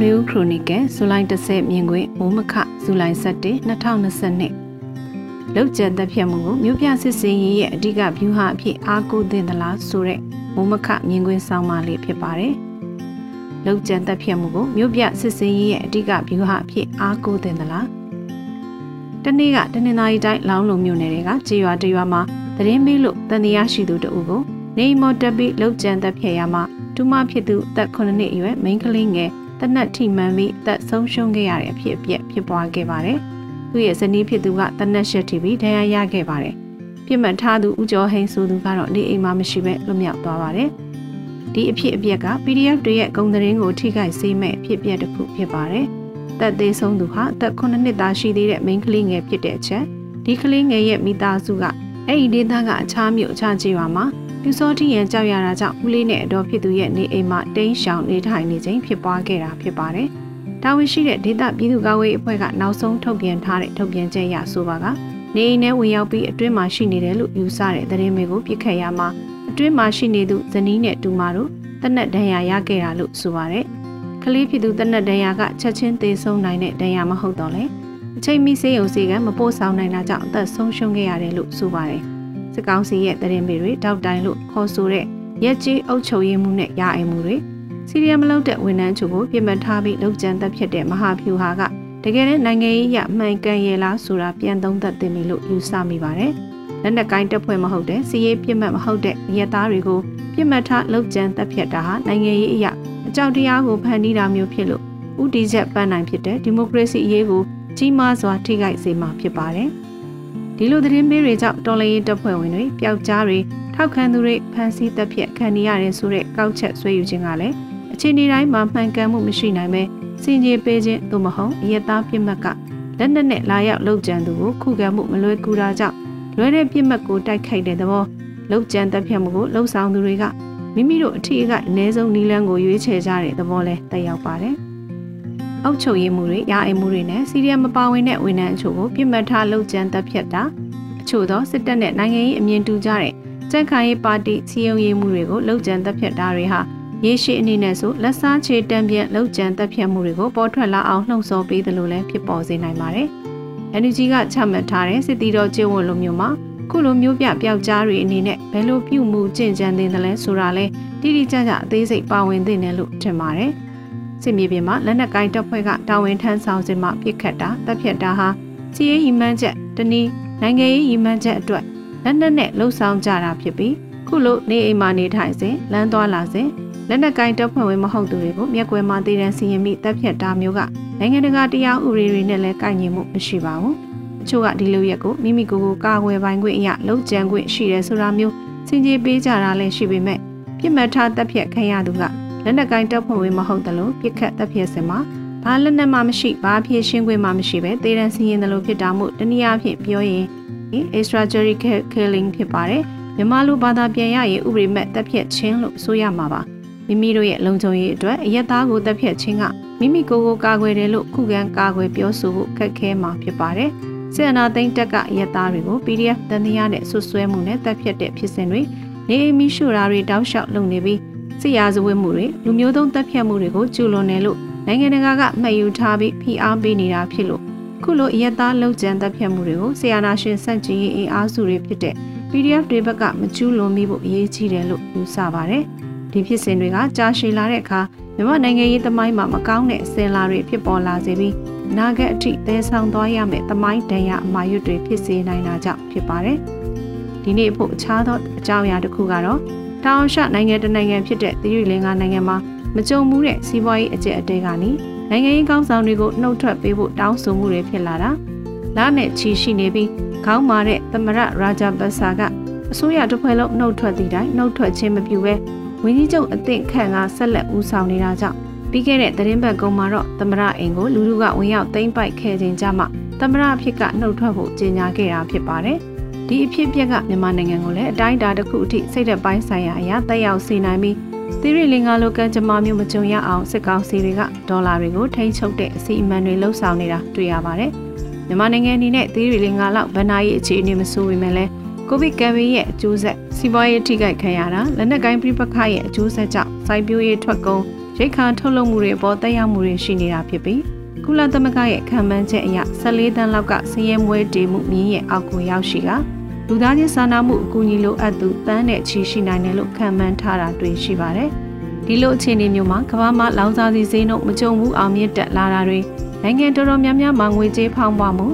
နွေဦးခရိုနီကယ်ဇူလိုင်30မြင်ကွင်းမိုးမခဇူလိုင်17 2022လောက်ကျန်သက်ဖြတ်မှုကိုမြို့ပြစစ်စင်ရေးရဲ့အဓိကဗျူဟာအဖြစ်အားကိုးသင့်သလားဆိုတဲ့မိုးမခမြင်ကွင်းဆောင်းပါးလေးဖြစ်ပါတယ်။လောက်ကျန်သက်ဖြတ်မှုကိုမြို့ပြစစ်စင်ရေးရဲ့အဓိကဗျူဟာအဖြစ်အားကိုးသင့်သလား။တနေ့ကတနင်္သာရီတိုင်းလောင်းလုံမြို့နယ်တွေကကြေးရွာတရွာမှာသတင်းမေးလို့တန်တရားရှိသူတအုပ်ကိုနေမော်တက်ပြီးလောက်ကျန်သက်ဖြတ်ရမှာတူမဖြစ်သူအသက်9နှစ်အရွယ်မိန်းကလေးငယ် တနက်ထိမှန်ပြီးအသက်ဆုံးရှုံးခဲ့ရတဲ့အဖြစ်အပျက်ဖြစ်ပွားခဲ့ပါတယ်။သူ့ရဲ့ဇနီးဖြစ်သူကတနက်ရှက်ထိပြီးဒဏ်ရာရခဲ့ပါတယ်။ပြစ်မှတ်ထားသူဦးကျော်ဟိန်ဆိုသူကတော့နေအိမ်မှာမရှိပဲလွတ်မြောက်သွားပါတယ်။ဒီအဖြစ်အပျက်က PDF တွေရဲ့ဂုံသတင်းကိုထိခိုက်စေမဲ့အဖြစ်အပျက်တစ်ခုဖြစ်ပါတယ်။တက်သေးဆုံးသူဟာအသက်9နှစ်သားရှိသေးတဲ့မိန်းကလေးငယ်ဖြစ်တဲ့အချက်ဒီကလေးငယ်ရဲ့မိသားစုကအဲ့ဒီဒေသကအခြားမြို့အခြားကြေးရွာမှာ ပြူစောတိရန်ကြောက်ရတာကြောင့်ဦးလေးနဲ့အတော်ဖြစ်သူရဲ့နေအိမ်မှာတိန်းရှောင်နေထိုင်နေခြင်းဖြစ်ပွားခဲ့တာဖြစ်ပါတယ်။တာဝန်ရှိတဲ့ဒေသပြည်သူ့ကာကွယ်ရေးအဖွဲ့ကနောက်ဆုံးထုတ်ပြန်ထားတဲ့ထုတ်ပြန်ချက်အရဆိုပါကနေအိမ်ထဲဝင်ရောက်ပြီးအတွင်းမှာရှိနေတယ်လို့ယူဆတဲ့သတင်းတွေကိုပြစ်ခတ်ရမှာအတွင်းမှာရှိနေသူဇနီးနဲ့တူမတို့တနက်ဒဏ်ရာရခဲ့တာလို့ဆိုပါတယ်။ကလေးဖြစ်သူတနက်ဒဏ်ရာကချက်ချင်းသေဆုံးနိုင်တဲ့ဒဏ်ရာမဟုတ်တော့လေ။အချိန်မီဆေးရုံစီကမပို့ဆောင်နိုင်တာကြောင့်အသက်ဆုံးရှုံးခဲ့ရတယ်လို့ဆိုပါတယ်။ စစ်ကောင်စီရဲ့တရင်ပေတွေတောက်တိုင်းလို့ခေါ်ဆိုတဲ့ရက်ကြီးအုပ်ချုပ်ရေးမှုနဲ့ရအိမ်မှုတွေစီရီယံမလုပ်တဲ့ဝန်ထမ်းချုပ်ကိုပြင်ပထားပြီးလုံခြံသက်ဖြစ်တဲ့မဟာဖြူဟာကတကယ်နဲ့နိုင်ငံရေးရမှန်ကန်ရဲ့လားဆိုတာပြန်သုံးသပ်သိပြီလို့ယူဆမိပါတယ်။လက်နက်ကိုင်းတပ်ဖွဲ့မဟုတ်တဲ့စီရေးပြစ်မှတ်မဟုတ်တဲ့ရဲသားတွေကိုပြစ်မှတ်ထားလုံခြံသက်ဖြစ်တာဟာနိုင်ငံရေးအရာအကြောက်တရားကိုဖန်တီးတာမျိုးဖြစ်လို့ဥတီချက်ပန်းနိုင်ဖြစ်တဲ့ဒီမိုကရေစီအရေးကိုကြီးမားစွာထိခိုက်စေမှာဖြစ်ပါတယ်။ ဒီလိုသတင်းပေးတွေကြောင့်တော်လရေးတပ်ဖွဲ့ဝင်တွေပျောက်ကြားတွေထောက်ခံသူတွေဖမ်းဆီးတပ်ဖြတ်ခံနေရတယ်ဆိုတဲ့ကောက်ချက်ဆွဲယူခြင်းကလည်းအချိန်ဒီတိုင်းမှာမှန်ကန်မှုမရှိနိုင်ပဲစင်ကြေပေးခြင်းသို့မဟုတ်အယက်သားပြစ်မှတ်ကလက်နက်နဲ့လာရောက်လှုပ်ကြံသူကိုခုခံမှုမလွယ်ကူတာကြောင့်လွယ်တဲ့ပြစ်မှတ်ကိုတိုက်ခိုက်တဲ့သဘောလှုပ်ကြံတပ်ဖြတ်မှုကိုလှုပ်ဆောင်သူတွေကမိမိတို့အထီးကအနည်းဆုံးနီလန်းကိုရွေးချယ်ကြတဲ့သဘောလဲတက်ရောက်ပါတယ်။ အုပ်ချုပ်ရေးမှုတွေရာအိမ်မှုတွေနဲ့စီရီယံမပါဝင်တဲ့ဝန်ထမ်းအချို့ကိုပြစ်မှတ်ထားလှုပ်ကြံတပ်ဖြတ်တာအချို့သောစစ်တပ်နဲ့နိုင်ငံရေးအမြင်တူကြတဲ့ကြက်ခိုင်ရေးပါတီစီယုံရေးမှုတွေကိုလှုပ်ကြံတပ်ဖြတ်တာတွေဟာရေရှည်အနေနဲ့ဆိုလက်စားချေတံပြန့်လှုပ်ကြံတပ်ဖြတ်မှုတွေကိုပေါ်ထွက်လာအောင်လှုံ့ဆော်ပေးတယ်လို့လည်းဖြစ်ပေါ်စေနိုင်ပါတယ်။ NUG ကချမှတ်ထားတဲ့စစ်တီတော်ကျေဝတ်လိုမျိုးမှာခုလိုမျိုးပြပျောက်ကြားတွေအနေနဲ့ဘယ်လိုပြုမှုကျင့်ကြံသင့်တယ်လဲဆိုတာလဲတိတိကျကျအသေးစိတ်ပါဝင်သင့်တယ်လို့ထင်ပါတယ်။ စစ်မြေပြင်မှာလက်နက်ကိုင်းတပ်ဖွဲ့ကတာဝန်ထမ်းဆောင်စဉ်မှာပြစ်ခတ်တာတပ်ဖြတ်တာဟာစီးရေးရီမန်းချက်တနည်းနိုင်ငံရေးရီမန်းချက်အတွက်လက်နက်နဲ့လှုပ်ဆောင်ကြတာဖြစ်ပြီးခုလိုနေအိမ်မှာနေထိုင်စဉ်လမ်းသွားလာစဉ်လက်နက်ကိုင်းတပ်ဖွဲ့ဝင်မဟုတ်သူတွေကိုမျက်ကွယ်မှာတည်တံစီရင်မိတပ်ဖြတ်တာမျိုးကနိုင်ငံတကာတရားဥပဒေတွေနဲ့လည်းကိုက်ညီမှုမရှိပါဘူးအချို့ကဒီလိုရက်ကိုမိမိကိုယ်ကိုကာကွယ်ပိုင်ခွင့်အရာလှုပ်ကြံခွင့်ရှိတယ်ဆိုတာမျိုးစင်ကြေးပေးကြတာလည်းရှိပေမဲ့ပြစ်မှတ်ထားတပ်ဖြတ်ခံရသူက လက်နက်ကိုင်းတပ်ဖွဲ့ဝင်မဟုတ်တယ်လို့ပြစ်ခတ်တပ်ဖြတ်စင်မှာဘာလက်နက်မှမရှိဘာဖြစ်ရှင်းခွင့်မှမရှိပဲတေးတန်းစီရင်တယ်လို့ဖြစ်တာမို့တနည်းအားဖြင့်ပြောရင် extrajudicial killing ဖြစ်ပါတယ်မြန်မာလူဘာသာပြန်ရရင်ဥပဒေမဲ့တပ်ဖြတ်ခြင်းလို့ဆိုရမှာပါမိမိတို့ရဲ့လုံခြုံရေးအတွက်အရက်သားကိုတပ်ဖြတ်ခြင်းကမိမိကိုယ်ကိုကာကွယ်တယ်လို့ခုခံကာကွယ်ပြောဆိုဖို့ခက်ခဲမှာဖြစ်ပါတယ်စစ်အနာသိန်းတက်ကရက်သားတွေကို PDF တန်တရားနဲ့ဆွဆွဲမှုနဲ့တပ်ဖြတ်တဲ့ဖြစ်စဉ်တွေနေအမီရှူရာတွေတောက်လျှောက်လုပ်နေပြီး စစ်ရာဇဝတ်မှုတွေလူမျိုးတုံးတပ်ဖြတ်မှုတွေကိုကျူးလွန်တယ်လို့နိုင်ငံတကာကမှတ်ယူထားပြီးဖိအားပေးနေတာဖြစ်လို့ခုလိုအယက်သားလုံခြံတပ်ဖြတ်မှုတွေကိုဆီယနာရှင်စန့်ကျင်ရေးအင်အားစုတွေဖြစ်တဲ့ PDF တွေဘက်ကမကျူးလွန်မိဖို့အရေးကြီးတယ်လို့ယူဆပါတယ်။ဒီဖြစ်စဉ်တွေကကြာရှည်လာတဲ့အခါမြန်မာနိုင်ငံရေးသမိုင်းမှာမကောင်းတဲ့အစင်လာတွေဖြစ်ပေါ်လာစေပြီးနာဂတ်အထိသဲဆောင်သွားရမယ့်သမိုင်းတန်ရအမှားရွတ်တွေဖြစ်စေနိုင်တာကြောင့်ဖြစ်ပါတယ်။ဒီနေ့အဖို့အခြားသောအကြောင်းအရာတစ်ခုကတော့ တောင်ရှနိုင်ငံတနိုင်ငံဖြစ်တဲ့သီရိလင်္ကာနိုင်ငံမှာမကြုံမှုတဲ့စီးပွားရေးအကျက်အတဲကနေနိုင်ငံရေးကောင်းဆောင်တွေကိုနှုတ်ထွက်ပေးဖို့တောင်းဆိုမှုတွေဖြစ်လာတာလာနဲ့ချီရှိနေပြီးခေါင်းမာတဲ့သမရရာဂျာဘတ်ဆာကအစိုးရတစ်ဖွဲ့လုံးနှုတ်ထွက်သည့်တိုင်နှုတ်ထွက်ခြင်းမပြုဘဲဝင်းကြီးချုပ်အသင့်ခန့်ကဆက်လက်ဦးဆောင်နေတာကြောင့်ပြီးခဲ့တဲ့သတင်းပတ်ကုန်းမှာတော့သမရအိမ်ကိုလူလူကဝင်ရောက်သိမ်းပိုက်ခဲ့ခြင်းကြမှာသမရဖြစ်ကနှုတ်ထွက်ဖို့ကြေညာခဲ့တာဖြစ်ပါတယ်။ ဒီအဖြစ်အပျက်ကမြန်မာနိုင်ငံကိုလည်းအတိုင်းအတာတစ်ခုအထိစိတ်သက်ပိုင်းဆိုင်ရာအရာတက်ရောက်စေနိုင်ပြီးသီရိလင်္ကာလိုကံကြမ္မာမျိုးမကြုံရအောင်စစ်ကောင်စီတွေကဒေါ်လာတွေကိုထိန်းချုပ်တဲ့အစီအမံတွေလှုပ်ဆောင်နေတာတွေ့ရပါတယ်။မြန်မာနိုင်ငံအနေနဲ့သီရိလင်္ကာလောက်ဗဏ္ဍာရေးအခြေအနေမဆိုးပေမဲ့လည်းကိုဗစ်ကမ်ပိန်းရဲ့အကျိုးဆက်စီးပွားရေးထိခိုက်ခံရတာလက်နက်ကိုင်းပြပခရဲ့အကျိုးဆက်ကြောင့်စိုက်ပျိုးရေးထွက်ကုန်ရိတ်ခါထုတ်လုပ်မှုတွေအပေါ်တက်ရောက်မှုတွေရှိနေတာဖြစ်ပြီးကုလသမဂ္ဂရဲ့ခံမှန်းချက်အရ14တန်းလောက်ကဆင်းရဲမွဲတေမှုမြင်းရဲ့အောက်ကိုရောက်ရှိက လူသားချင်းစာနာမှုအကူအညီလိုအပ်သူတန်းနဲ့ချီရှိနိုင်တယ်လို့ခံမှန်းထားတာတွေ့ရှိပါတယ်။ဒီလိုအခြေအနေမျိုးမှာကမ္ဘာမှာလောင်စာဆီဈေးနှုန်းမကြုံဘူးအောင်မြင့်တက်လာတာတွေနိုင်ငံတော်တော်များများမှာငွေကြေးဖောင်းပွားမှု